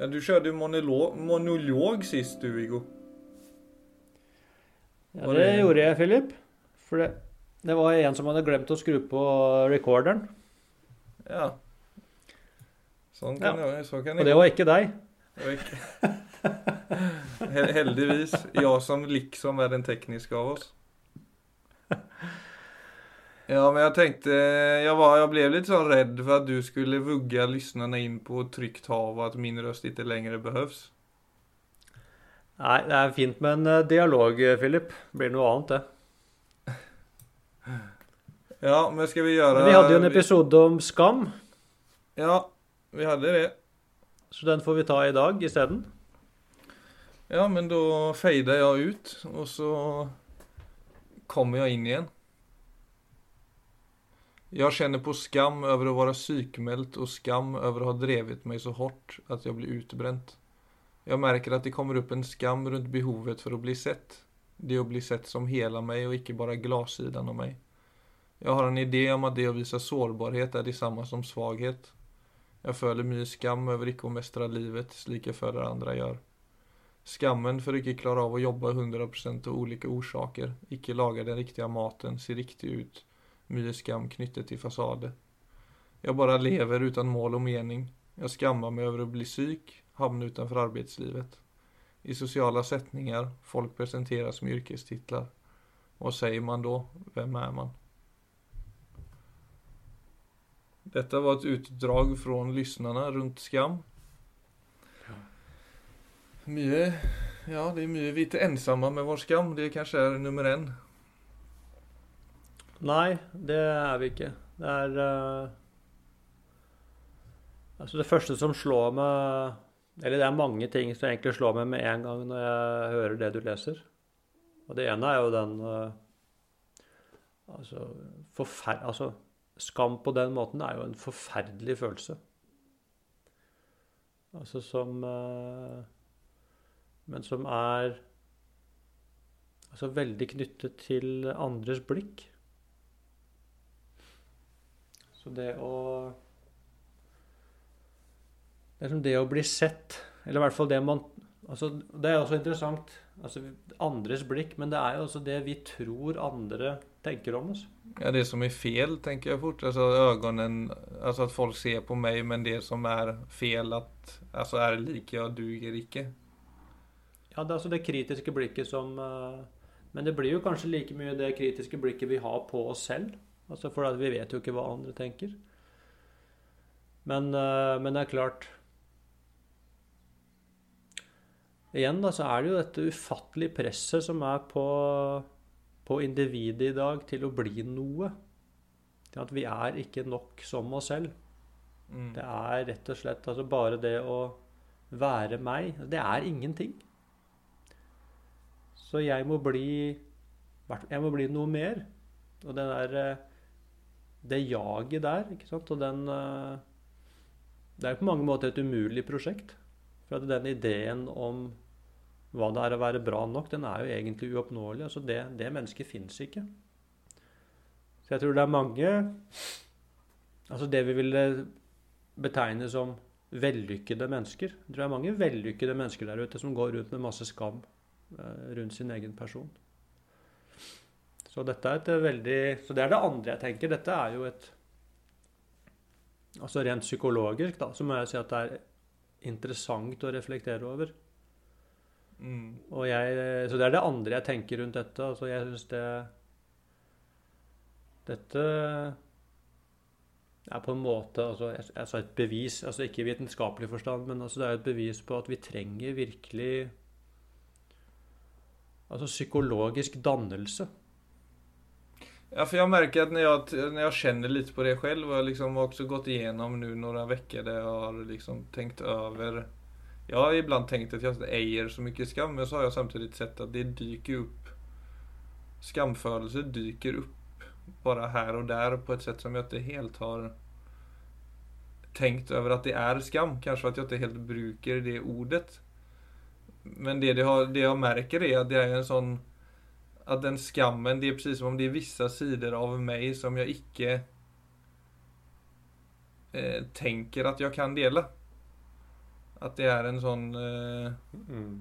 Ja, du körde monolog, monolog sist du, Viggo. Ja, det det- gjorde jeg, Philip. For det, det var en som hadde glemt å skru på recorderen. Ja. Sånn kan Ja. Jeg, så kan Og det var ikke deg. Det var ikke- Heldigvis. Jeg som liksom er den tekniske av oss. Ja, men jag tänkte, jag, var, jag blev lite sånn redd for at du skulle vugga lyssnarna inn på tryckt hav og at min røst ikke lenger behövs. Nei, det er fint med en eh, dialog, Philip. Det Blir noe annet, det. Ja, men skal vi gjøre Men vi hadde jo en episode om skam, Ja, vi hadde det. så den får vi ta i dag isteden. Ja, men da fejdar jeg ut og så kommer jeg inn igen. Jag känner på skam över att vara psykmält och skam över att ha drevet mig så hårt att jag blir utbränt. Jag märker att det kommer upp en skam runt behovet för att bli sett. Det att bli sett som hela mig och icke bara glassidan av mig. Jag har en idé om att det att visa sårbarhet är detsamma som svaghet. Jag føler mye skam over ikke å mestre livet slik jeg føler andre gjør. Skammen for ikke klare av å jobbe 100% av ulike årsaker, ikke lage den riktige maten, se riktig ut, mye skam knyttet til fasade. Jeg bare lever uten mål og mening. Jeg skammer meg over å bli syk, havne utenfor arbeidslivet. I sosiale setninger, folk presenteres med yrkestitler. Hva sier man da? Hvem er man? Dette var et utdrag fra lyssnarna rundt skam. Mye Ja, det er mye Vi er ikke ensomme med vår skam. Det kanskje er nummer én. Nei, det er vi ikke. Det er uh, Altså, det første som slår meg Eller det er mange ting som egentlig slår meg med en gang når jeg hører det du leser. Og det ene er jo den uh, Altså, forfer altså Skam på den måten er jo en forferdelig følelse. Altså som uh, Men som er altså veldig knyttet til andres blikk. Så det å Det er som det å bli sett, eller i hvert fall det man altså Det er også interessant. altså Andres blikk, men det er jo også det vi tror andre tenker om oss. Ja, det som er fel, tenker jeg fort. Altså øynene Altså at folk ser på meg, men det som er fel, at Altså er like, jeg, duger ikke. Ja, det er altså det kritiske blikket som eh, Men det blir jo kanskje like mye det kritiske blikket vi har på oss selv. Altså For vi vet jo ikke hva andre tenker. Men, eh, men det er klart Igjen da, så er det jo dette ufattelige presset som er på, på individet i dag til å bli noe. Til at vi er ikke nok som oss selv. Mm. Det er rett og slett altså bare det å være meg. Det er ingenting. Så jeg må bli Jeg må bli noe mer. Og det der eh, Det jaget der, ikke sant, og den eh, Det er på mange måter et umulig prosjekt. For at den ideen om hva det er å være bra nok, den er jo egentlig uoppnåelig. Altså det, det mennesket fins ikke. Så jeg tror det er mange Altså det vi ville betegne som vellykkede mennesker. Jeg tror det er mange vellykkede mennesker der ute som går rundt med masse skam eh, rundt sin egen person. Så dette er et veldig Så det er det andre jeg tenker. Dette er jo et Altså rent psykologisk, da, så må jeg si at det er interessant å reflektere over. Mm. Og jeg, så det er det andre jeg tenker rundt dette. Altså jeg syns det Dette er på en måte altså, jeg et bevis, altså ikke i vitenskapelig forstand, men altså det er et bevis på at vi trenger virkelig Altså psykologisk dannelse. Ja, for jeg merker at når jeg, når jeg kjenner litt på det selv, og jeg liksom har også gått igjennom nå noen uker der jeg har liksom tenkt over Jeg har iblant tenkt at jeg eier så mye skam, men så har jeg samtidig sett at det dyker opp Skamfølelse dyker opp bare her og der på et sett som jeg ikke helt har tenkt over at det er skam. Kanskje for at jeg ikke helt bruker det ordet. Men det, det, har, det jeg merker, er at det er en sånn at den skammen, det er precis som om det er vissa sider av meg som jeg ikke eh, tänker at jeg kan dela. At det er en sånn eh, Mm.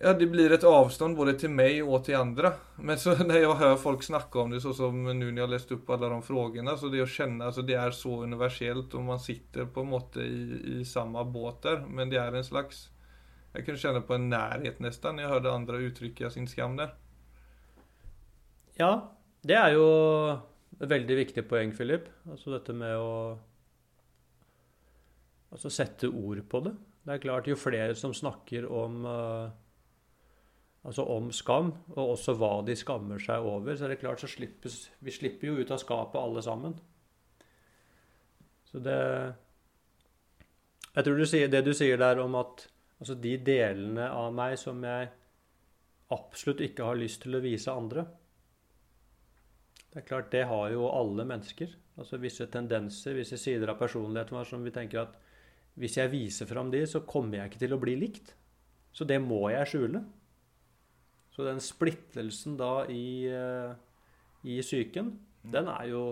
Ja, det blir et avstånd både til meg og til andre. Men så når jeg hører folk snakke om det, sånn som nå når jeg har lest opp alle de spørsmålene, så det å kjenne altså Det er så universelt, og man sitter på en måte i, i samme båt der. Men det er en slags Jeg kunne kjenne på en nærhet nesten når jeg hørte andre uttrykke sin skam der. Ja, det er jo et veldig viktig poeng, Philip. Altså dette med å altså sette ord på det. Det er klart, jo flere som snakker om uh, altså om skam, og også hva de skammer seg over, så er det klart så slippes Vi slipper jo ut av skapet alle sammen. Så det Jeg tror du sier, det du sier der om at altså de delene av meg som jeg absolutt ikke har lyst til å vise andre Det er klart, det har jo alle mennesker. Altså visse tendenser, visse sider av personligheten vår som vi tenker at hvis jeg viser fram de, så kommer jeg ikke til å bli likt. Så det må jeg skjule. Så den splittelsen da i, eh, i psyken, den er jo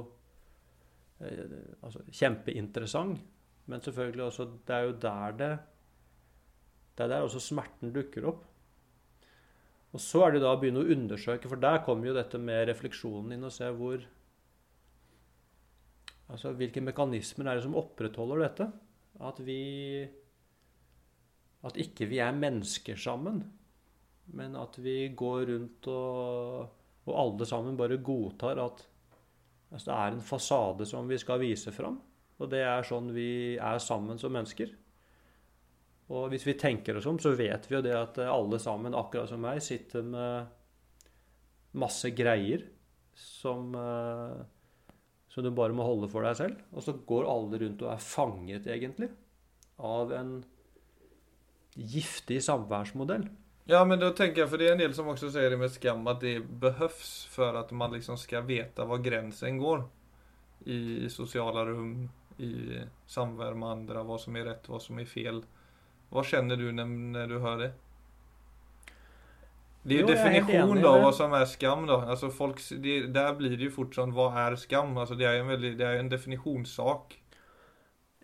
eh, altså, kjempeinteressant. Men selvfølgelig også Det er jo der det Det er der også smerten dukker opp. Og så er det da å begynne å undersøke, for der kommer jo dette med refleksjonen inn, og se hvor Altså hvilke mekanismer er det som opprettholder dette? At vi At ikke vi er mennesker sammen, men at vi går rundt og Og alle sammen bare godtar at altså, det er en fasade som vi skal vise fram. Og det er sånn vi er sammen som mennesker. Og hvis vi tenker oss om, så vet vi jo det at alle sammen, akkurat som meg, sitter med masse greier som, eh, som du bare må holde for deg selv. Og så går alle rundt og er fanget, egentlig, av en giftig samværsmodell. Ja, men da tenker jeg, for det er en del som også sier det med skam, at det behøves for at man liksom skal vite hvor grensen går i sosiale rom, i samvær med andre, hva som er rett, hva som er feil. Hva kjenner du når, du hører det? Det er jo Jo, jeg er definisjon da, hva som er skam. da. Altså folk, det, Der blir det jo fort sånn Hva er skam? Altså Det er en, veldig, det er en definisjonssak.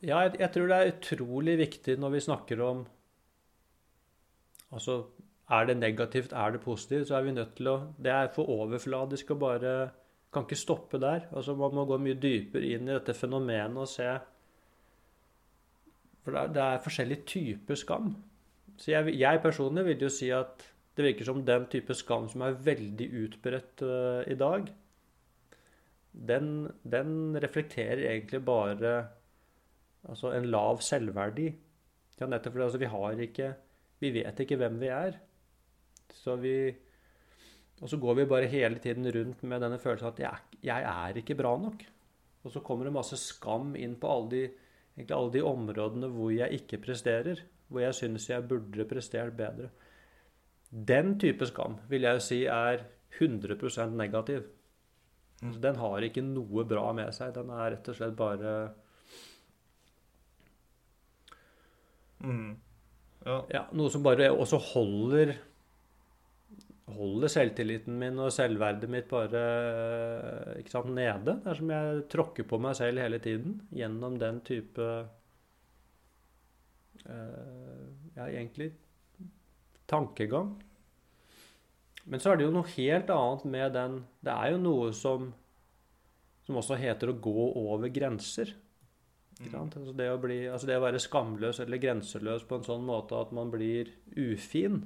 Ja, jeg, jeg tror det er utrolig viktig når vi snakker om Altså, er det negativt, er det positivt, så er vi nødt til å Det er for overfladisk å bare Kan ikke stoppe der. Altså, man må gå mye dypere inn i dette fenomenet og se For det er, det er forskjellige typer skam. Så jeg, jeg personlig vil jo si at det virker som den type skam som er veldig utbredt uh, i dag, den, den reflekterer egentlig bare altså en lav selvverdi. Ja, nettopp fordi altså, vi har ikke Vi vet ikke hvem vi er. Så vi Og så går vi bare hele tiden rundt med denne følelsen at jeg, jeg er ikke bra nok. Og så kommer det masse skam inn på alle de, egentlig alle de områdene hvor jeg ikke presterer. Hvor jeg syns jeg burde prestert bedre. Den type skam vil jeg jo si er 100% negativ. Mm. Den har ikke noe bra med seg. Den er rett og slett bare Mm. Ja. Ja, noe som bare også holder Holder selvtilliten min og selvverdet mitt bare ikke sant, nede. Det er som jeg tråkker på meg selv hele tiden gjennom den type eh, Ja, egentlig tankegang. Men så er det jo noe helt annet med den Det er jo noe som som også heter å gå over grenser. Ikke sant? Altså det, å bli, altså det å være skamløs eller grenseløs på en sånn måte at man blir ufin.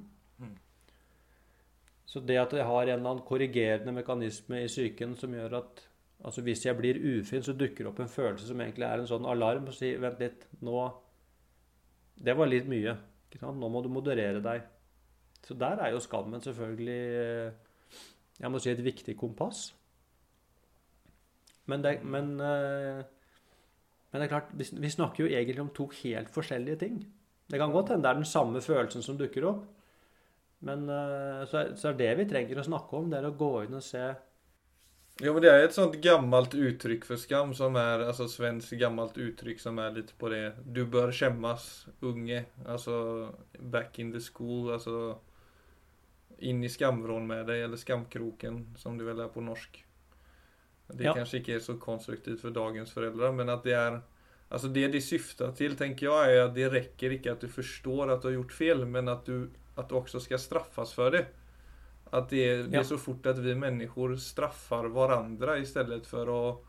Så det at jeg har en eller annen korrigerende mekanisme i psyken som gjør at altså hvis jeg blir ufin, så dukker det opp en følelse som egentlig er en sånn alarm og sier vent litt, nå Det var litt mye. Nå må du moderere deg. Så der er jo skammen selvfølgelig eh, jeg må si et viktig kompass. Men det, men, eh, men det er klart, vi snakker jo egentlig om to helt forskjellige ting. Det kan godt hende det er den samme følelsen som dukker opp. Men eh, så så er det vi trenger å snakke om, det er å gå inn og se Jo, men det er et sånt gammelt uttrykk for skam som er altså svensk gammelt uttrykk som er litt på det Du bør skjemmes, unge. Altså back in the school. Altså inn i skamvrån med deg, eller skamkroken, som det vel er på norsk. Det Ja. kanskje ikke er så konstruktivt for dagens foreldre, men at det er Alltså det de syftar til, tenker jeg, er at det rekker ikke at du forstår at du har gjort fel men at du, att du också ska straffas för det. Att det är, det är så fort att vi människor straffar varandra istället för att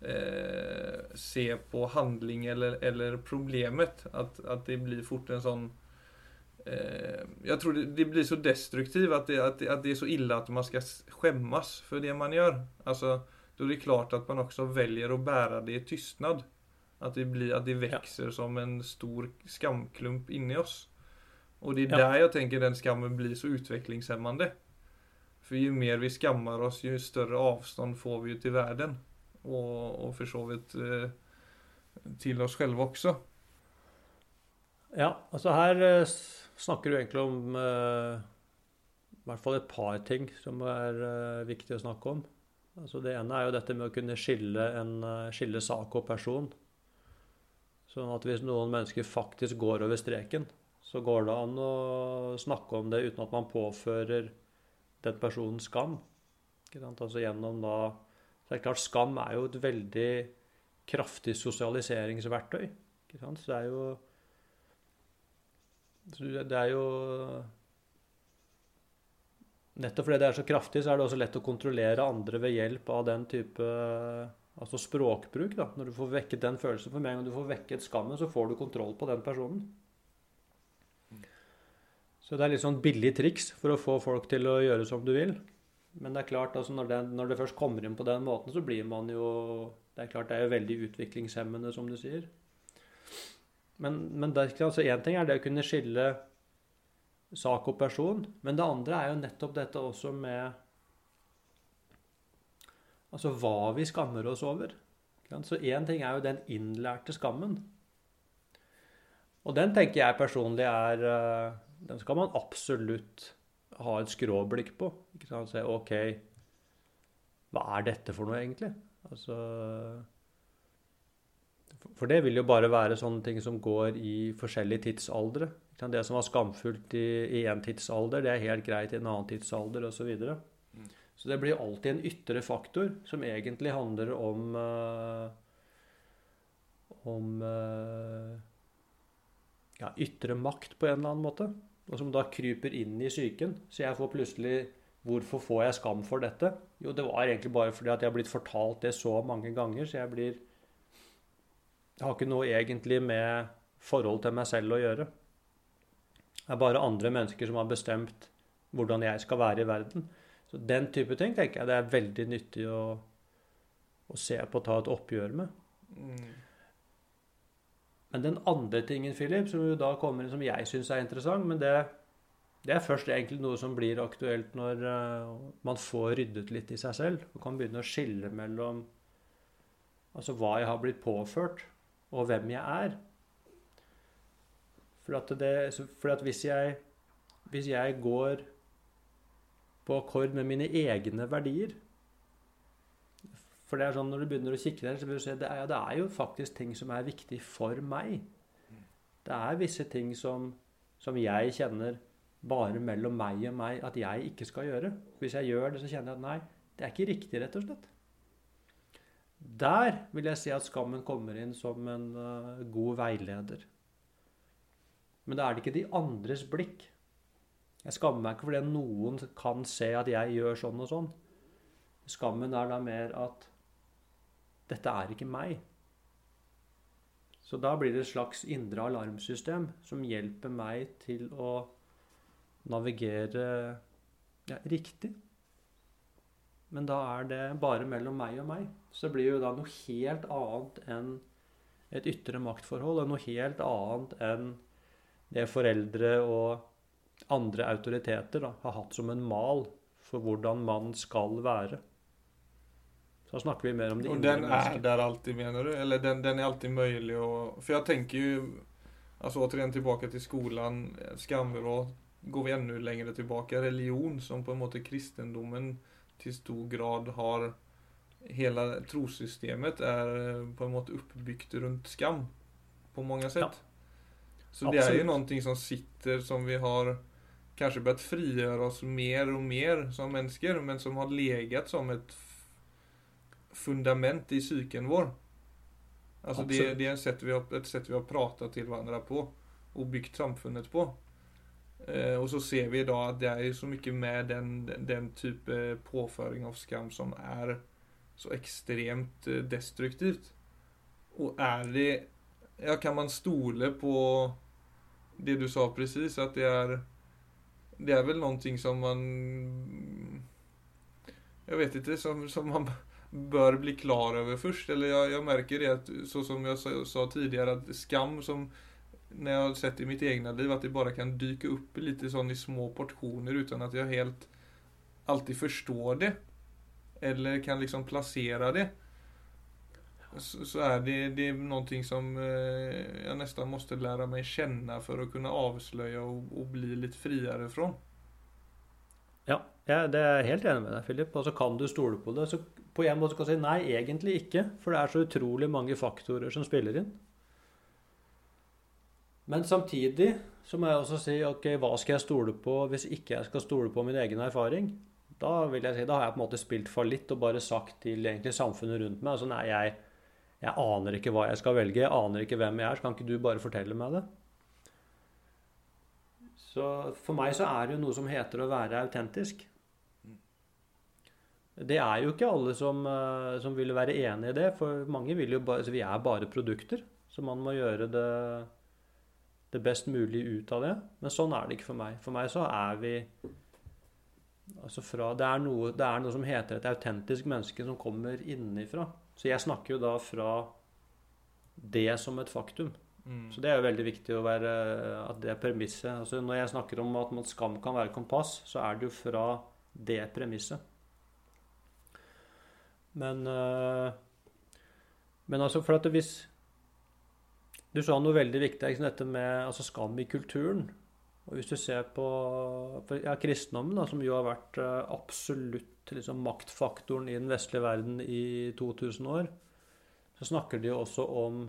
eh, se på handling eller, eller problemet. Att, att det blir fort en sån eh, Jag tror det, det, blir så destruktivt att det, att, det, att det är så illa att man ska skämmas för det man gör. Alltså, då är det klart att man också väljer att bära det i tystnad. Att det, blir, att det växer ja. som en stor skamklump inne i oss. Och det är ja. där jag tänker den skammen blir så utvecklingshämmande. För ju mer vi skammar oss, ju större avstånd får vi ju till världen. Och, och för så vidt eh, til oss själva också. Ja, altså her eh, snakker du egentlig om eh, i hvert fall et par ting som er eh, viktig å snakke om. Altså det ene er jo dette med å kunne skille, en, eh, skille sak og person. Sånn at hvis noen mennesker faktisk går over streken, så går det an å snakke om det uten at man påfører den personen skam. Altså gjennom da det er klart, skam er jo et veldig kraftig sosialiseringsverktøy. Så det er jo Det er jo Nettopp fordi det er så kraftig, så er det også lett å kontrollere andre ved hjelp av den type altså språkbruk. da, Når du får vekket den følelsen. For med en gang du får vekket skammen, så får du kontroll på den personen. Så det er litt sånn billig triks for å få folk til å gjøre som du vil. Men det er klart, altså når, det, når det først kommer inn på den måten, så blir man jo Det er klart det er jo veldig utviklingshemmende, som du sier. Men, men det, altså én ting er det å kunne skille sak og person. Men det andre er jo nettopp dette også med Altså hva vi skammer oss over. Så én ting er jo den innlærte skammen. Og den tenker jeg personlig er eh, den skal man absolutt ha et skråblikk på. Ikke sant? Se OK, hva er dette for noe, egentlig? Altså For det vil jo bare være sånne ting som går i forskjellige tidsaldre. Det som var skamfullt i én tidsalder, det er helt greit i en annen tidsalder osv. Så, videre. så det blir alltid en ytre faktor som egentlig handler om uh, om uh, ja, ytre makt på en eller annen måte og som da kryper inn i psyken. Så jeg får plutselig Hvorfor får jeg skam for dette? Jo, det var egentlig bare fordi at jeg har blitt fortalt det så mange ganger, så jeg blir Jeg har ikke noe egentlig med forhold til meg selv å gjøre. Det er bare andre mennesker som har bestemt hvordan jeg skal være i verden. Så den type ting tenker jeg det er veldig nyttig å, å se på og ta et oppgjør med. Mm. Men den andre tingen, Philip, som jo da kommer inn, som jeg syns er interessant, men det, det, er først egentlig noe som blir aktuelt når uh, man får ryddet litt i seg selv og kan begynne å skille mellom altså hva jeg har blitt påført, og hvem jeg er. For at, det, for at hvis, jeg, hvis jeg går på akkord med mine egne verdier for det er sånn når du begynner å kikke der, så vil du se det er, det er jo faktisk ting som er viktig for meg. Det er visse ting som, som jeg kjenner bare mellom meg og meg at jeg ikke skal gjøre. Hvis jeg gjør det, så kjenner jeg at nei, det er ikke riktig, rett og slett. Der vil jeg si at skammen kommer inn som en uh, god veileder. Men da er det ikke de andres blikk. Jeg skammer meg ikke fordi noen kan se at jeg gjør sånn og sånn. Skammen er da mer at dette er ikke meg. Så da blir det et slags indre alarmsystem som hjelper meg til å navigere ja, riktig. Men da er det bare mellom meg og meg. Så det blir jo da noe helt annet enn et ytre maktforhold, og noe helt annet enn det foreldre og andre autoriteter da, har hatt som en mal for hvordan man skal være. Så snakker vi mer om det Og den er der alltid, mener du? Eller den, den er alltid mulig å For jeg tenker jo Altså återigen tilbake til skolen. Skammer og går vi enda lenger tilbake. Religion, som på en måte kristendommen til stor grad har Hele trossystemet er på en måte oppbygd rundt skam. På mange sett. Ja. Så det er jo noe som sitter, som vi har kanskje börjat frigjøre oss mer og mer som mennesker, men som har legat som et fundament i psyken vår. Alltså det, det är ett sätt, vi har, ett sätt vi har pratat till varandra på och byggt samfundet på. Eh, och så ser vi idag att det är så mycket med den, den, den typ eh, påföring av skam som är så extremt eh, destruktivt. Och är det, ja kan man stole på det du sa precis att det är det är väl någonting som man jag vet inte, som, som man bör bli klar över först. Eller jag, jag märker det att, så som jag sa, sa tidigare, att skam som när jag har sett i mitt egna liv, att det bara kan dyka upp lite sån i små portioner utan att jag helt alltid förstår det. Eller kan liksom placera det. Så, så är det, det är någonting som eh, jag nästan måste lära mig känna för att kunna avslöja och, och bli lite friare från. Ja, ja, det er helt enig med deg, Philip. Og så kan du stole på det. Så på en måte kan si nei, egentlig ikke. For det er så utrolig mange faktorer som spiller inn. Men samtidig så må jeg også si ok, hva skal jeg stole på hvis ikke jeg skal stole på min egen erfaring? Da vil jeg si, da har jeg på en måte spilt fallitt og bare sagt til egentlig samfunnet rundt meg altså nei, jeg, jeg aner ikke hva jeg skal velge, jeg aner ikke hvem jeg er, så kan ikke du bare fortelle meg det? Så for meg så er det jo noe som heter å være autentisk. Det er jo ikke alle som, eh, som vil være enig i det, for mange vil jo bare, altså vi er bare produkter, så man må gjøre det, det best mulig ut av det. Men sånn er det ikke for meg. For meg så er vi altså fra, det, er noe, det er noe som heter et autentisk menneske som kommer innenfra. Så jeg snakker jo da fra det som et faktum. Så det er jo veldig viktig å være, at det er premisset. Altså når jeg snakker om at skam kan være kompass, så er det jo fra det premisset. Men øh, Men altså, for at hvis Du sa noe veldig viktig, liksom dette med altså skam i kulturen. Og hvis du ser på ja, kristendommen, da, som jo har vært øh, absolutt liksom, maktfaktoren i den vestlige verden i 2000 år, så snakker de jo også om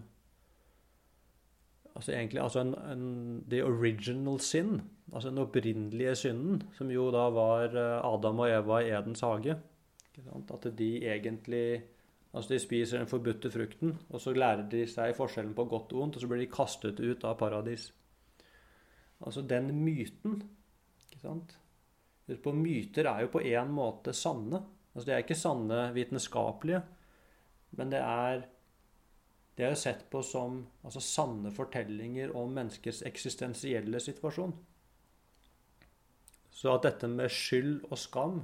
altså egentlig altså en, en, the original sin, altså den opprinnelige synden, som jo da var eh, Adam og Eva i Edens hage. At de egentlig Altså de spiser den forbudte frukten, og så lærer de seg forskjellen på godt og vondt, og så blir de kastet ut av paradis. Altså den myten, ikke sant på, Myter er jo på en måte sanne. Altså De er ikke sanne vitenskapelige, men det er det er jo sett på som altså, sanne fortellinger om menneskets eksistensielle situasjon. Så at dette med skyld og skam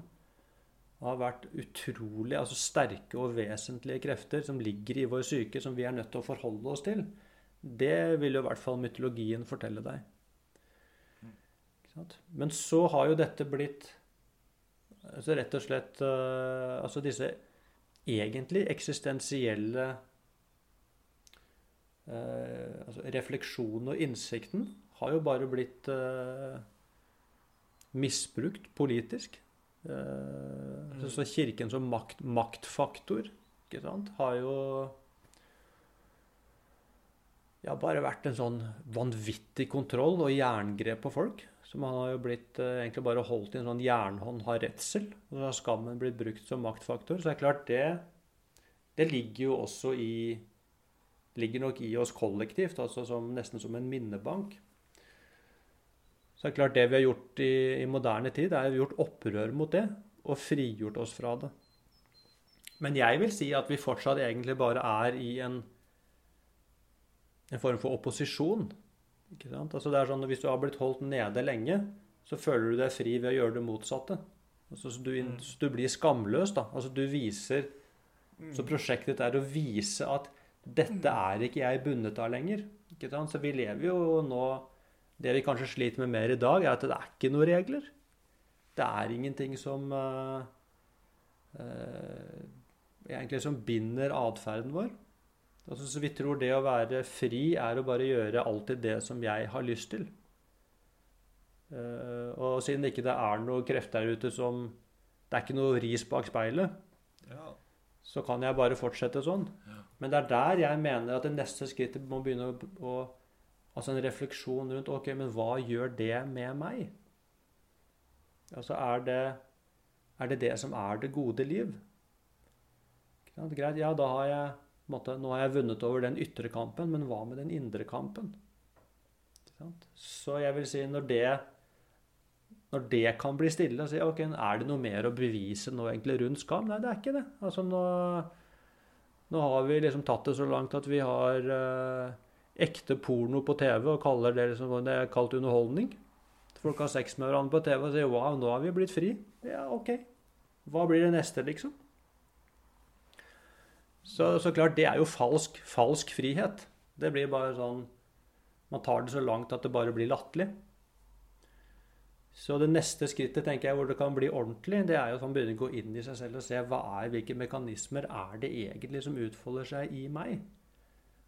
har vært utrolig altså sterke og vesentlige krefter som ligger i vår syke, som vi er nødt til å forholde oss til, det vil jo i hvert fall mytologien fortelle deg. Men så har jo dette blitt altså rett og slett uh, Altså disse egentlig eksistensielle Uh, altså refleksjonen og innsikten har jo bare blitt uh, misbrukt politisk. Uh, mm. Så Kirken som makt, maktfaktor ikke sant, har jo ja, bare vært en sånn vanvittig kontroll og jerngrep på folk. Som han har jo blitt egentlig bare holdt i en sånn jernhånd har redsel. Og så har skammen blitt brukt som maktfaktor. Så det er klart, det, det ligger jo også i ligger nok i oss kollektivt, altså som, nesten som en minnebank. Så det er klart det vi har gjort i, i moderne tid, er vi har gjort opprør mot det og frigjort oss fra det. Men jeg vil si at vi fortsatt egentlig bare er i en, en form for opposisjon. Ikke sant? Altså det er sånn at Hvis du har blitt holdt nede lenge, så føler du deg fri ved å gjøre det motsatte. Altså, så, du, så du blir skamløs. da. Altså du viser, Så prosjektet er å vise at dette er ikke jeg bundet av lenger. Ikke sant? Så vi lever jo nå Det vi kanskje sliter med mer i dag, er at det er ikke noen regler. Det er ingenting som uh, uh, egentlig som binder atferden vår. Altså, så vi tror det å være fri er å bare gjøre alltid det som jeg har lyst til. Uh, og siden det ikke er noen krefter der ute som Det er ikke noe ris bak speilet. Ja. Så kan jeg bare fortsette sånn. Ja. Men det er der jeg mener at det neste skrittet må begynne å, å Altså en refleksjon rundt Ok, men hva gjør det med meg? Altså er det er det det som er det gode liv? Greit, ja, da har jeg måtte, Nå har jeg vunnet over den ytre kampen, men hva med den indre kampen? Så jeg vil si når det, når det kan bli stille, så si ok, er det noe mer å bevise nå egentlig rundt skam? Nei, det er ikke det. Altså nå, nå har vi liksom tatt det så langt at vi har eh, ekte porno på TV og kaller det liksom, det er kalt underholdning. Folk har sex med hverandre på TV og sier 'wow, nå har vi blitt fri'. Ja, ok. Hva blir det neste, liksom? Så, så klart, det er jo falsk, falsk frihet. Det blir bare sånn Man tar det så langt at det bare blir latterlig. Så det neste skrittet tenker jeg, hvor det kan bli ordentlig, det er jo at man begynner å gå inn i seg selv og se hva er, hvilke mekanismer er det egentlig som utfolder seg i meg.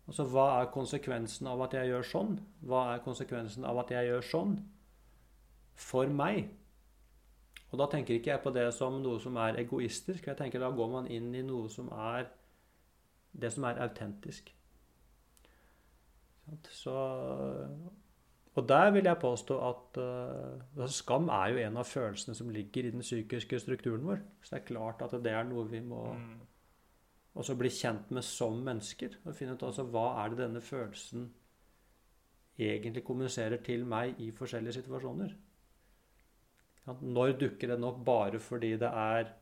Altså hva er konsekvensen av at jeg gjør sånn? Hva er konsekvensen av at jeg gjør sånn? For meg. Og da tenker ikke jeg på det som noe som er egoistisk. jeg tenker Da går man inn i noe som er det som er autentisk. Så, og der vil jeg påstå at uh, skam er jo en av følelsene som ligger i den psykiske strukturen vår. Så det er klart at det er noe vi må mm. Også bli kjent med som mennesker. Og finne ut altså hva er det denne følelsen egentlig kommuniserer til meg i forskjellige situasjoner. Når dukker den opp bare fordi det er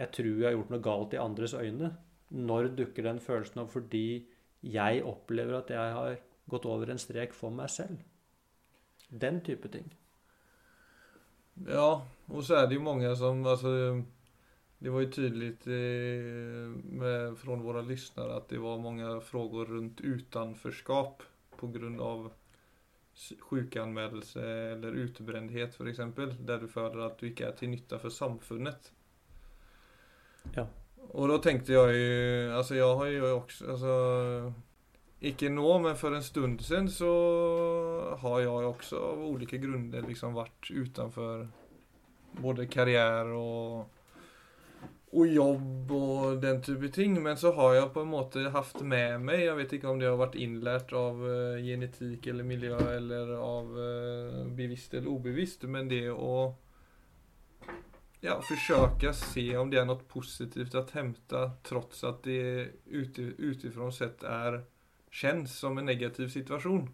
Jeg tror jeg har gjort noe galt i andres øyne? Når dukker den følelsen opp fordi jeg opplever at jeg har gått over en strek for meg selv? Den type ting. Ja, og så er det jo mange som altså, Det var jo tydligt med, fra våre lyssnare at det var mange utanförskap rundt grund av sjukanmeldelse eller utbrändhet för exempel. der du føler at du ikke er til nytta for samfunnet. Ja. Og da tenkte jeg ju, alltså jag har jo også, alltså, ikke nå, men for en stund sen så har jeg også av olika grunder liksom vært utanför både karriere og, og jobb og den type ting. Men så har jeg på en måte hatt med meg, jeg vet ikke om det har vært innlært av uh, genetikk eller miljø eller av uh, bevisst eller ubevisst, men det å ja, försöka se om det er noe positivt å hente, trots at det utifrån sett er känns som en negativ situasjon.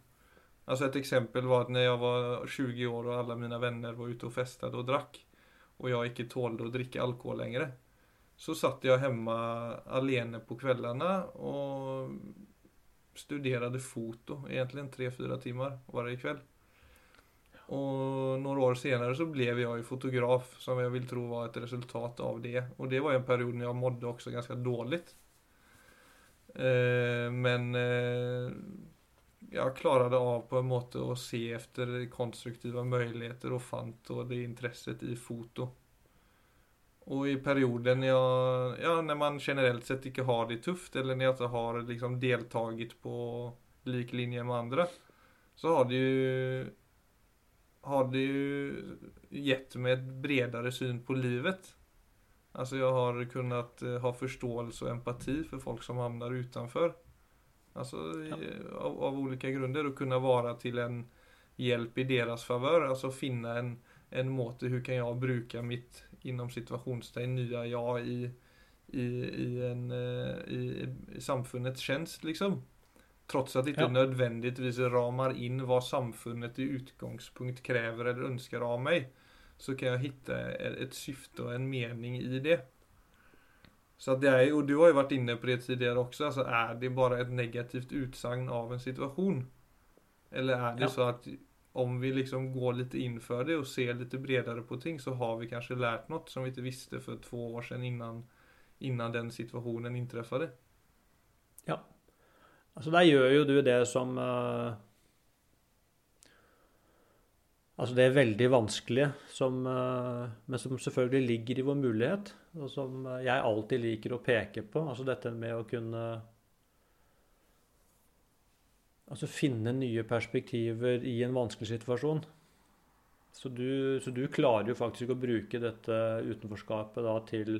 Altså Et eksempel var at når jeg var 20 år og alle mine vänner var ute og festet og drakk, og jeg ikke tålte å drikke alkohol längre. Så satt jag hemma alene på kvällarna och studerade foto egentligen 3-4 timmar varje kväll. Og noen år senere så ble jeg jo fotograf, som jeg vil tro var et resultat av det. Og det var en periode jeg mådde også ganske dårlig. Eh, men eh, jeg klarte av på en måte å se etter konstruktive muligheter og fant og det interesset i foto. Og i perioden jeg, ja, når man generelt sett ikke har det tøft, eller når man ikke har liksom deltatt på lik linje med andre, så har det jo har det ju gett mig ett bredare syn på livet. Alltså jag har kunnat eh, ha förståelse och empati för folk som hamnar utanför. Alltså ja. av, av, olika grunder och kunna vara till en hjälp i deras favör. Alltså finna en, en måte hur kan jag bruka mitt inom situationstegn nya jag i, i, i, en, eh, i, i samfundets tjänst liksom. Trots at det ikke ja. nødvendigvis ramar inn hva samfunnet i utgangspunkt krever eller ønsker av meg, så kan jeg hitta et syfte og en mening i det. Så det er jo, Du har jo vært inne på det tidligere også. alltså Er det bare et negativt utsagn av en situasjon? Eller er det ja. så at om vi liksom går litt inn for det og ser litt bredere på ting, så har vi kanskje lært noe som vi ikke visste for to år siden innan, innan den situasjonen inntraff? Ja, Altså, der gjør jo du det som uh, Altså, det er veldig vanskelig, som, uh, men som selvfølgelig ligger i vår mulighet, og som uh, jeg alltid liker å peke på. Altså dette med å kunne Altså finne nye perspektiver i en vanskelig situasjon. Så du, så du klarer jo faktisk å bruke dette utenforskapet da til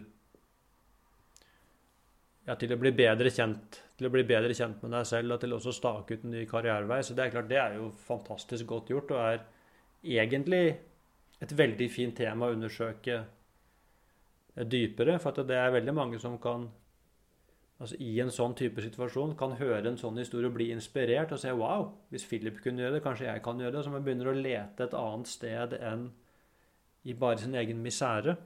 ja, til å bli bedre kjent til å bli bedre kjent med deg selv og til også stake ut en ny karrierevei. Så det er klart, det er jo fantastisk godt gjort, og er egentlig et veldig fint tema å undersøke dypere. For det er veldig mange som kan altså i en sånn type situasjon kan høre en sånn historie og bli inspirert og se wow, hvis Philip kunne gjøre det, kanskje jeg kan gjøre det. Så man begynner å lete et annet sted enn i bare sin egen misere.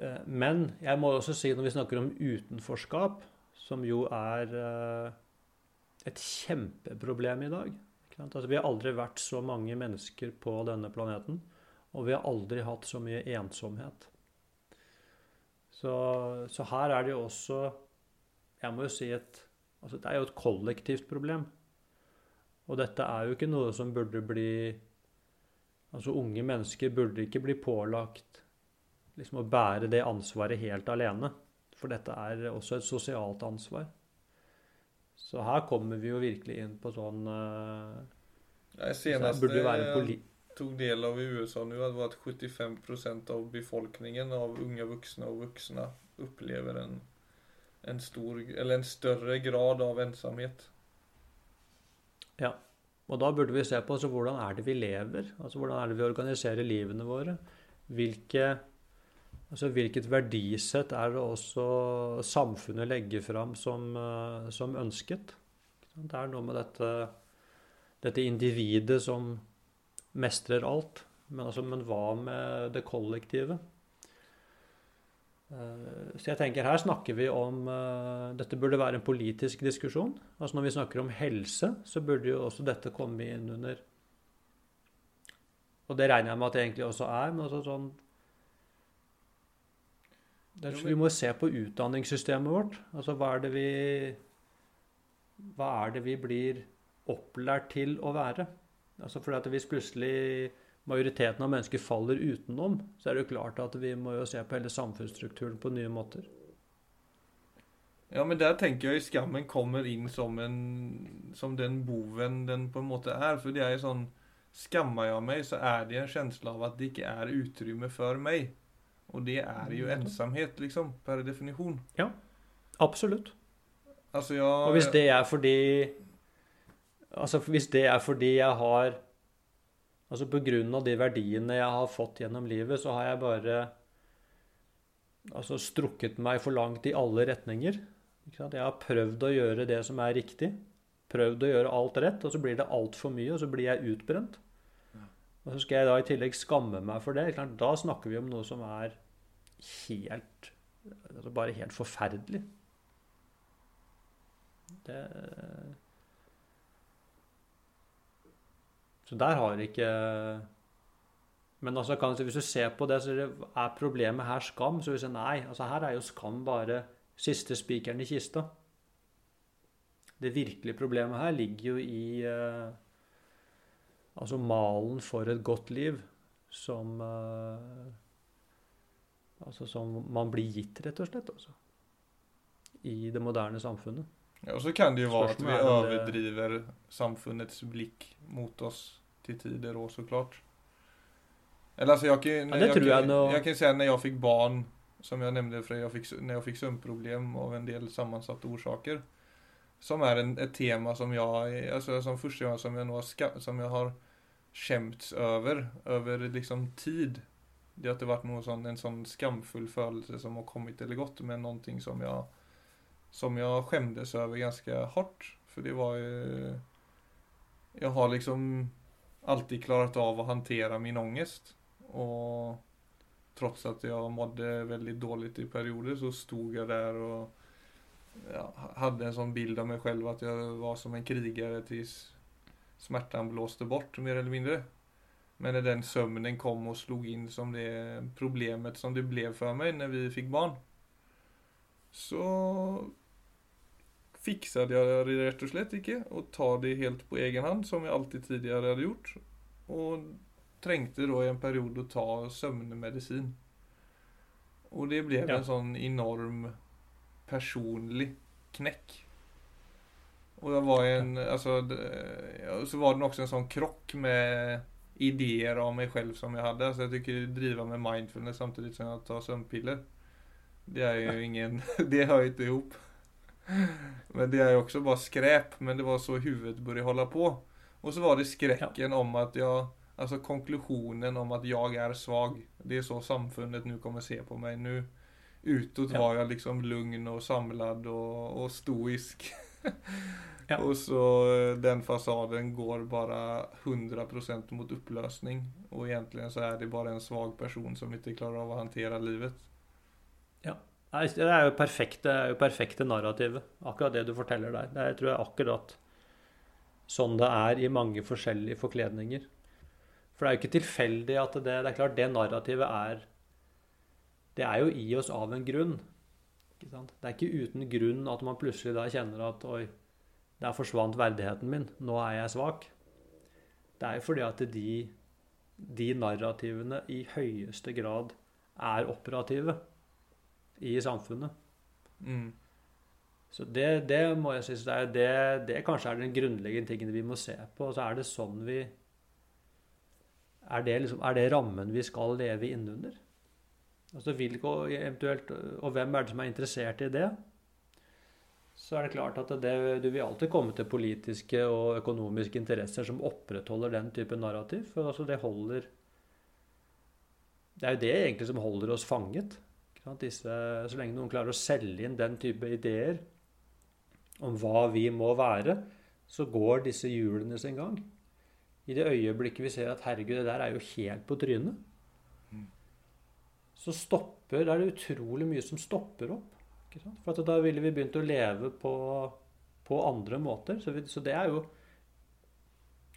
Eh, men jeg må også si, når vi snakker om utenforskap, som jo er eh, et kjempeproblem i dag altså, Vi har aldri vært så mange mennesker på denne planeten, og vi har aldri hatt så mye ensomhet. Så, så her er det jo også Jeg må jo si et altså Det er jo et kollektivt problem. Og dette er jo ikke noe som burde bli Altså unge mennesker burde ikke bli pålagt liksom å bære det ansvaret helt alene. For dette er også et sosialt ansvar. Så her kommer vi jo virkelig inn på sånn uh, Nei, Senest jeg tok del av i USA nå, det var at 75% av befolkningen av unge voksne og voksne opplever en, en, stor, eller en større grad av ensamhet. Ja. Og da burde vi se på altså, hvordan er det vi lever? Altså Hvordan er det vi organiserer livene våre? Hvilke, altså, hvilket verdisett er det også samfunnet legger fram som, uh, som ønsket? Det er noe med dette, dette individet som mestrer alt. Men, altså, men hva med det kollektive? Eh, så jeg tenker her snakker vi om uh, Dette burde være en politisk diskusjon. Altså Når vi snakker om helse, så burde jo også dette komme inn under Og det regner jeg med at det egentlig også er. men altså sånn er, Vi må se på utdanningssystemet vårt. Altså hva er det vi Hva er det vi blir opplært til å være? Altså fordi at Hvis plutselig majoriteten av mennesker faller utenom, så er det jo klart at vi må jo se på hele samfunnsstrukturen på nye måter. Ja, men der tenker jeg skammen kommer inn som, en, som den boven den på en måte er. For det er jo sånn Skammer jeg meg, så er det en følelse av at det ikke er utrymme for meg. Og det er jo ensomhet, liksom, per definisjon. Ja, absolutt. Altså, jeg, Og hvis det er fordi Altså, hvis det er fordi jeg har Altså av de verdiene jeg har fått gjennom livet, så har jeg bare altså strukket meg for langt i alle retninger. Jeg har prøvd å gjøre det som er riktig. Prøvd å gjøre alt rett, og så blir det altfor mye, og så blir jeg utbrent. Og så skal jeg da i tillegg skamme meg for det. Da snakker vi om noe som er helt altså Bare helt forferdelig. Det Så der har ikke Men altså, kan, hvis du ser på det, så er problemet her skam. Så vi sier nei, altså her er jo skam bare siste spikeren i kista. Det virkelige problemet her ligger jo i eh, Altså malen for et godt liv som eh, Altså som man blir gitt, rett og slett. Altså. I det moderne samfunnet. Ja, och så kan det jo være at vi overdriver samfunnets blikk mot oss til tider då såklart. Eller altså, jeg kan, ja, jeg, jag, nå... jag kan si at når jeg fikk barn, som jeg nämnde för jag fick, når jeg fikk sömnproblem av en del sammensatte orsaker. som er en, et tema som jeg alltså som første gang som jeg, nog har, som jag har skjemts over, over liksom tid. Det har ikke vært någon sån, en sånn skamfull følelse som har kommet eller gått, men noe som jeg som jeg skjemtes over ganske hardt. For det var jo Jeg har liksom alltid klarat av å håndtere min ångest. Og trots at jeg mådde veldig dårlig i perioder, så stod jeg der og ja, hadde en sånn bild av meg selv at jeg var som en kriger til smerten blåste bort, mer eller mindre. Men da den søvnen kom og slo inn som det problemet som det ble for meg når vi fikk barn, så fikset jeg det rett og slett ikke. Og ta det helt på egen hånd, som jeg alltid tidligere hadde gjort. Og trengte da i en periode å ta søvnmedisin. Og det ble ja. en sånn enorm personlig knekk. Og det var en Altså Så var det også en sånn krokk med ideer av meg selv som jeg hadde. Så jeg tykker drive med mindfulness samtidig som jeg tar søvnpiller. Det er jo ingen Det hører ikke ihop. hop. Men det är ju också bara skräp. Men det var så huvudet började hålla på. Och så var det skräcken ja. om att jag, alltså konklusionen om att jag är svag. Det är så samfundet nu kommer se på mig. Nu, Utåt Ja. var jag liksom lugn och samlad och, och stoisk. Ja. Och så eh, den fasaden går bara 100% mot upplösning. Och egentligen så är det bara en svag person som inte klarar av att hantera livet. Det er jo perfekte, er perfekte narrativet. Akkurat det du forteller der. Det er, tror jeg akkurat sånn det er i mange forskjellige forkledninger. For det er jo ikke tilfeldig at det, det er klart det narrativet er Det er jo i oss av en grunn. Ikke sant? Det er ikke uten grunn at man plutselig da kjenner at oi, der forsvant verdigheten min. Nå er jeg svak. Det er jo fordi at de, de narrativene i høyeste grad er operative i samfunnet. Mm. Så det, det må jeg synes det, er, det, det kanskje er den grunnleggende tingen vi må se på. Så er det sånn vi Er det, liksom, er det rammen vi skal leve innunder? Altså hvilke, eventuelt, og hvem er det som er interessert i det? Så er det klart at det, du vil alltid komme til politiske og økonomiske interesser som opprettholder den type narrativ. For altså det holder Det er jo det egentlig som holder oss fanget. Disse, så lenge noen klarer å selge inn den type ideer om hva vi må være, så går disse hjulene sin gang. I det øyeblikket vi ser at herregud, det der er jo helt på trynet, så stopper, da er det utrolig mye som stopper opp. For da ville vi begynt å leve på, på andre måter. Så, vi, så det er jo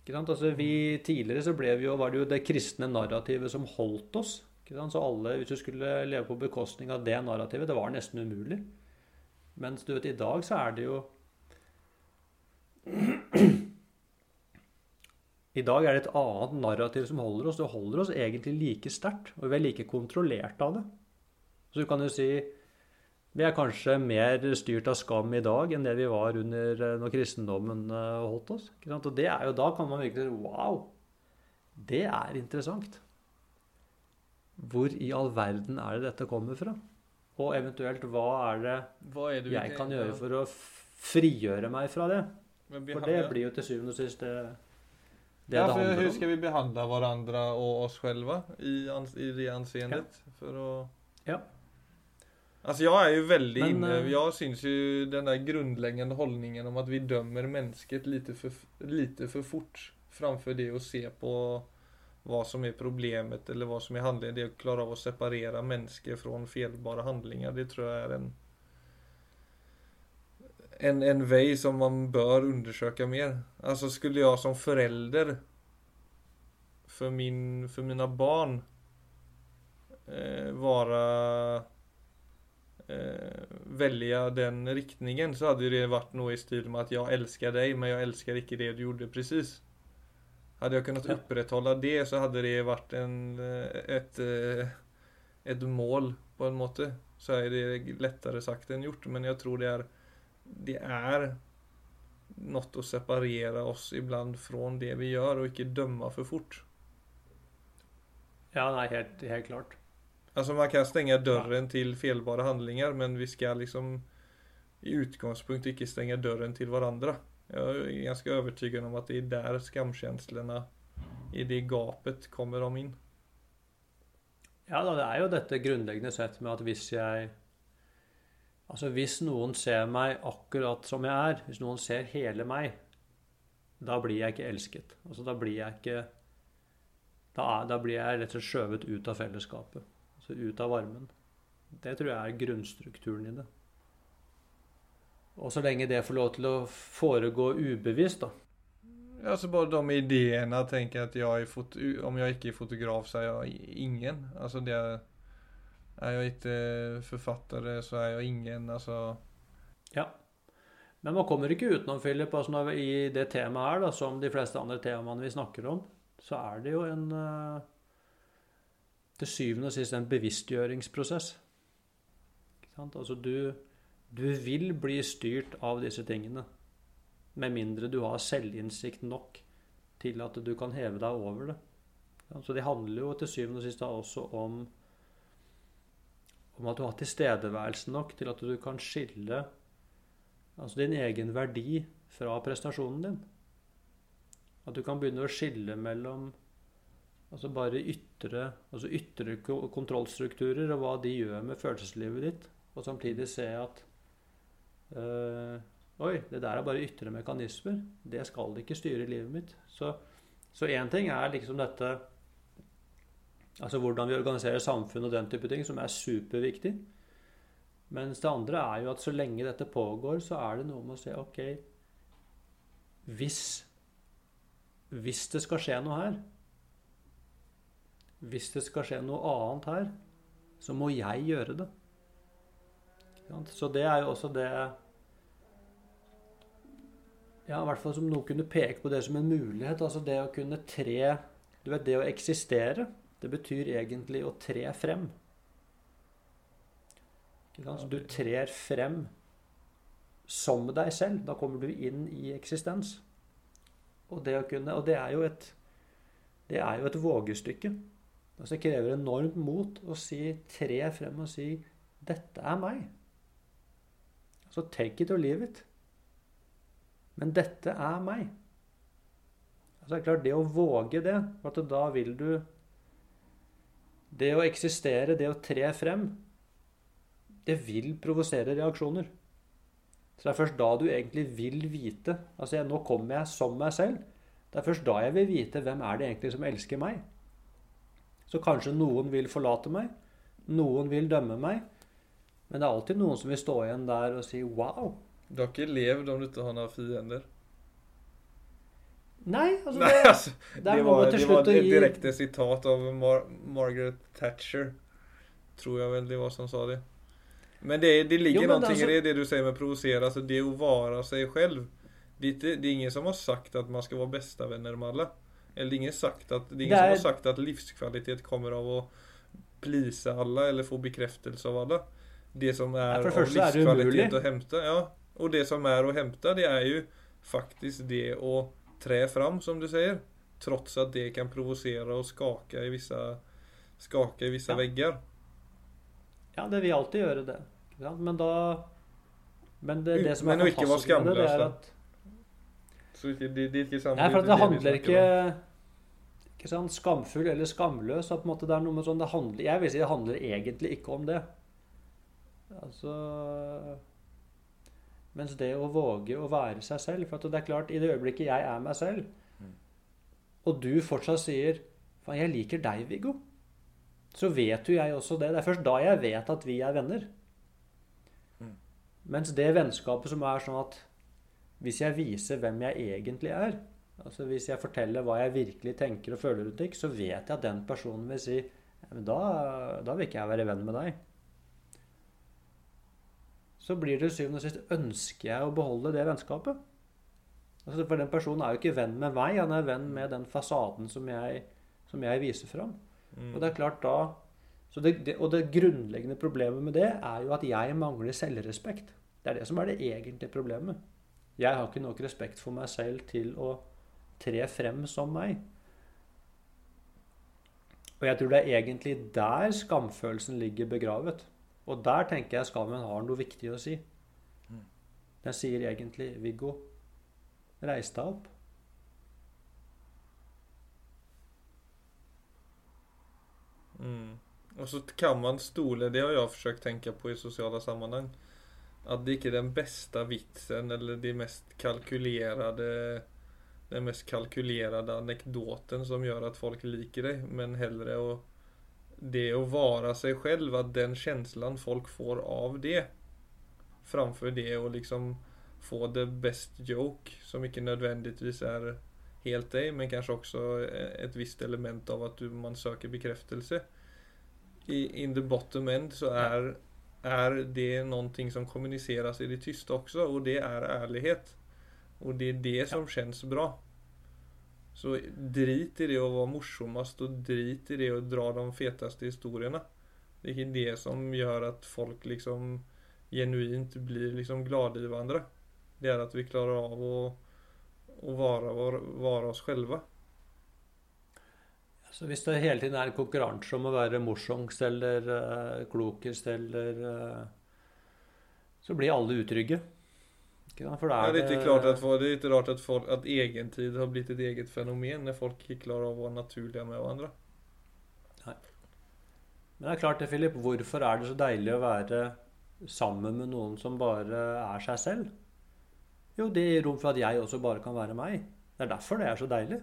ikke sant? Altså vi, Tidligere så ble vi jo, var det jo det kristne narrativet som holdt oss. Så alle, Hvis du skulle leve på bekostning av det narrativet, det var nesten umulig. Mens du vet, i dag så er det jo I dag er det et annet narrativ som holder oss. Det holder oss egentlig like sterkt, og vi er like kontrollert av det. Så du kan jo si vi er kanskje mer styrt av skam i dag enn det vi var under eh, når kristendommen eh, holdt oss. Og det er jo da kan man virkelig si wow, det er interessant. Hvor i all verden er det dette kommer fra? Og eventuelt hva er det hva er det jeg kan gjøre for å frigjøre meg fra det? For det blir jo til syvende og sist det det, ja, det handler om. Hvordan skal vi behandle hverandre og oss selv i, i det anseendet? Ja. For å Ja. Altså, jeg er jo veldig Men, inne, Jeg jag syns jo den der grunnleggende holdningen om at vi dømmer mennesket lite for, lite for fort framfor det å se på vad som er problemet eller hva som er handlingen. Det å klare av å separere mennesker fra felbara handlinger, Det tror jeg er en en, en vei som man bør undersøke mer. Altså skulle jeg som forelder for, min, for mine barn eh, være eh, Velge den riktningen så hadde det vært noe i stil med at 'jeg elsker deg, men jeg elsker ikke det du gjorde precis. Hade jag kunnat opprettholde upprätthålla det så hade det varit en, eh, ett, eh, ett mål på en måte. Så är det lättare sagt än gjort men jeg tror det er det är något att separera oss ibland från det vi gjør, og ikke dømme for fort. Ja, nei, helt, helt klart. Altså man kan stenge døren ja. til feilbare handlinger, men vi skal liksom i utgangspunktet ikke stenge døren til varandra. Jag är ganska övertygad om att det är där skamkänslorna i det gapet kommer de in. Ja da, det er jo dette grunnleggende sett med at hvis jeg Altså hvis noen ser meg akkurat som jeg er, hvis noen ser hele meg, da blir jeg ikke elsket. Altså da blir jeg ikke Da, da blir jeg rett og slett skjøvet ut av fellesskapet. Altså ut av varmen. Det tror jeg er grunnstrukturen i det. Og så lenge det får lov til å foregå ubevisst, da, Ja, så bare de ideene tenker jeg at är foto- om jeg ikke er fotograf så er jeg ingen. Altså det er, är ikke inte författare så er jeg ingen. Altså Ja. Men man kommer ikke utenom, Philip, altså i det temaet her, da, som de fleste andre temaene vi snakker om, så er det jo en eh, Til syvende og sist en bevisstgjøringsprosess. Ikke sant? Altså du, du vil bli styrt av disse tingene. Med mindre du har selvinnsikt nok til at du kan heve deg over det. Så det handler jo til syvende og sist også om om at du har tilstedeværelse nok til at du kan skille altså din egen verdi fra prestasjonen din. At du kan begynne å skille mellom Altså bare ytre, altså ytre kontrollstrukturer og hva de gjør med følelseslivet ditt. Og samtidig se at øh, Oi, det der er bare ytre mekanismer. Det skal ikke styre livet mitt. Så én ting er liksom dette Altså hvordan vi organiserer samfunn og den type ting, som er superviktig. Mens det andre er jo at så lenge dette pågår, så er det noe med å se OK Hvis, hvis det skal skje noe her Hvis det skal skje noe annet her, så må jeg gjøre det. Så det er jo også det Ja, i hvert fall som noen kunne peke på det som en mulighet. Altså det å kunne tre Du vet, det å eksistere, det betyr egentlig å tre frem. Så du trer frem som deg selv. Da kommer du inn i eksistens. Og det, å kunne, og det er jo et det er jo et vågestykke. Altså det krever enormt mot å si, tre frem og si 'Dette er meg'. Altså take it or leave it. Men dette er meg. Altså det er klart, det å våge det, at da vil du Det å eksistere, det å tre frem, det vil provosere reaksjoner. Så det er først da du egentlig vil vite Altså, jeg, nå kommer jeg som meg selv. Det er først da jeg vil vite hvem er det egentlig som elsker meg. Så kanskje noen vil forlate meg. Noen vil dømme meg. Men det er alltid noen som vil stå igjen der og si 'wow'. Du har ikke levd om du ikke har noen fiender. Nei, altså Nei, det, altså, det det, er var, det var et gi direkte sitat av Mar Margaret Thatcher. Tror jeg vel det var som sa det. Men det, det ligger Jo, men någonting i det, du sier med provosere. Altså det å være seg selv. Det det er ingen som har sagt at man skal være bestevenner vänner med alle. Eller det er ingen, sagt at, det er ingen Det som har sagt at livskvalitet kommer av å please alle eller få bekreftelse av alla. Det som er Ja, av livskvalitet å hente. ja. Og det som er å hente, det er jo faktisk det å tre fram som du sier. Trots at det kan provosere og skake i visse, skake i visse Ja. vegger. Ja, det vil alltid gjøre det. Ikke? Men da Men det, det som Men er fantastisk med det, det er at Så det, det, det er ikke samme Nei, for det det handler ikke ikke sant, skamfull eller skamløs. At på en måte det er noe med sånn det handler, Jeg vil si det handler egentlig ikke om det. Altså Mens det å våge å være seg selv For at det er klart, i det øyeblikket jeg er meg selv, Mm. og du fortsatt sier 'Faen, jeg liker deg, Viggo', så vet jo jeg også det. Det er først da jeg vet at vi er venner. Mm. Mens det vennskapet som er sånn at hvis jeg viser hvem jeg egentlig er, altså hvis jeg forteller hva jeg virkelig tenker og føler rundt det, så vet jeg at den personen vil si da, da vil ikke jeg være venn med deg. Så blir det syvende og sist ønsker jeg å beholde det vennskapet. Altså, for den personen er jo ikke venn med meg, han er venn med den fasaden som jeg, som jeg viser fram. Mm. Og det er klart da så det, det, Og det grunnleggende problemet med det er jo at jeg mangler selvrespekt. Det er det som er det egentlige problemet. Jeg har ikke nok respekt for meg selv til å tre frem som meg. Og jeg tror det er egentlig der skamfølelsen ligger begravet. Og der tenker jeg skammen har noe viktig å si. Mm. Den sier egentlig 'Viggo, reis deg opp'. Mm. Og så kan man stole, det har jeg forsøkt å tenke på i sosiale sammenheng. At det ikke er den beste vitsen eller de mest kalkulerede den mest kalkulerte anekdoten som gjør at folk liker deg, Men heller att det att vara sig själv, att den känslan folk får av det. Framför det och liksom få the best joke som inte nödvändigtvis är helt dig men kanske också ett visst element av att du, man söker bekräftelse. I in the bottom end så är, är det någonting som kommuniceras i det tysta också och det är ärlighet. Och det är det som känns bra. Så drit i det att vara morsommast och drit i det att dra de fetaste historierna. Det är det som gör att folk liksom genuint blir liksom glada i varandra. Det är att vi klarar av att vara, vara, vara oss själva. Så hvis det hele tiden er en konkurranse om å være morsomst eller uh, klokest eller uh, Så blir alle utrygge. Ikke Da, For Ja, er det er ikke klart at det er ikke rart at, folk, at egentid har blitt et eget fenomen når folk ikke klarer å være naturlige med hverandre. Nei. Men det er klart det, Philip. Hvorfor er det så deilig å være sammen med noen som bare er seg selv? Jo, det gir rom for at jeg også bare kan være meg. Det er derfor det er så deilig.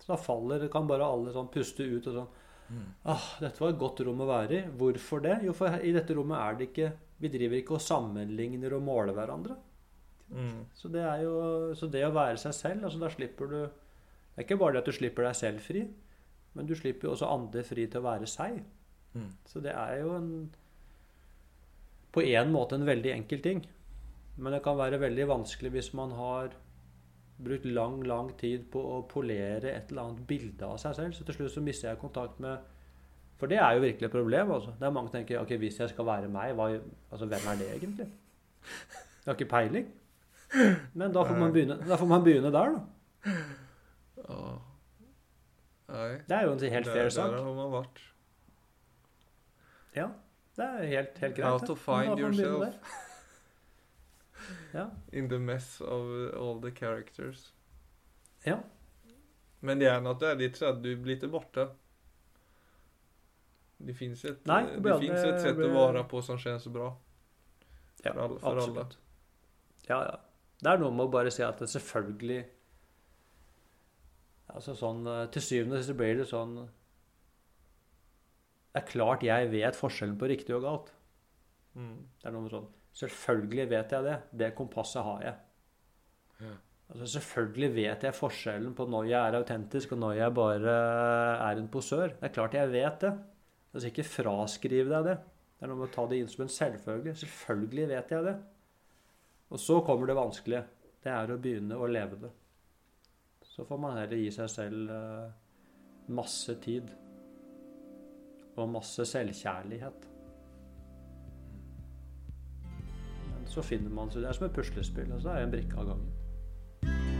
Så da faller kan bare alle sånn puste ut og sånn ah, Dette var et godt rom å være i. Hvorfor det? Jo, for i dette rommet er det ikke Vi driver ikke og sammenligner og måler hverandre. Mm. Så det er jo Så det å være seg selv, altså da slipper du Det er ikke bare det at du slipper deg selv fri, men du slipper jo også andre fri til å være seg. Mm. Så det er jo en På en måte en veldig enkel ting. Men det kan være veldig vanskelig hvis man har brukt lang, lang tid på å polere et eller annet bilde av seg selv. Så til slutt så mister jeg kontakt med For det er jo virkelig et problem. Altså. Det er mange som tenker ok, hvis jeg skal være meg, hva, altså, hvem er det egentlig? Jeg har ikke peiling. Men da får man begynne, får man begynne der, da. Ja. Det er jo en helt fair fair der sak. har man vært. Ja, det er helt, helt greit. How to find yourself. Ja. In the mess of all the characters. ja. Men det er något där, det är så att du blir borta. Det finns ett, Nej, det det finns ett sätt blir- att vara på som känns bra. Ja, For alle- for alle. Ja, ja. Det er noe med å bare si at det selvfølgelig Altså sånn eh, Til syvende sist blir det sånn Det er klart jeg vet forskjellen på riktig og galt. Mm. Det er noe med sånn Selvfølgelig vet jeg det. Det kompasset har jeg. Ja. Altså Selvfølgelig vet jeg forskjellen på når jeg er autentisk, og når jeg bare er en posør. Det er klart jeg vet det. Altså Ikke fraskriv deg det. Det er noe med å ta det inn som en selvfølge. Selvfølgelig vet jeg det. Og så kommer det vanskelige. Det er å begynne å leve det. Så får man heller gi seg selv eh, masse tid. Og masse selvkjærlighet. Men så finner man seg Det er som et puslespill. Altså det er en brikke av gangen.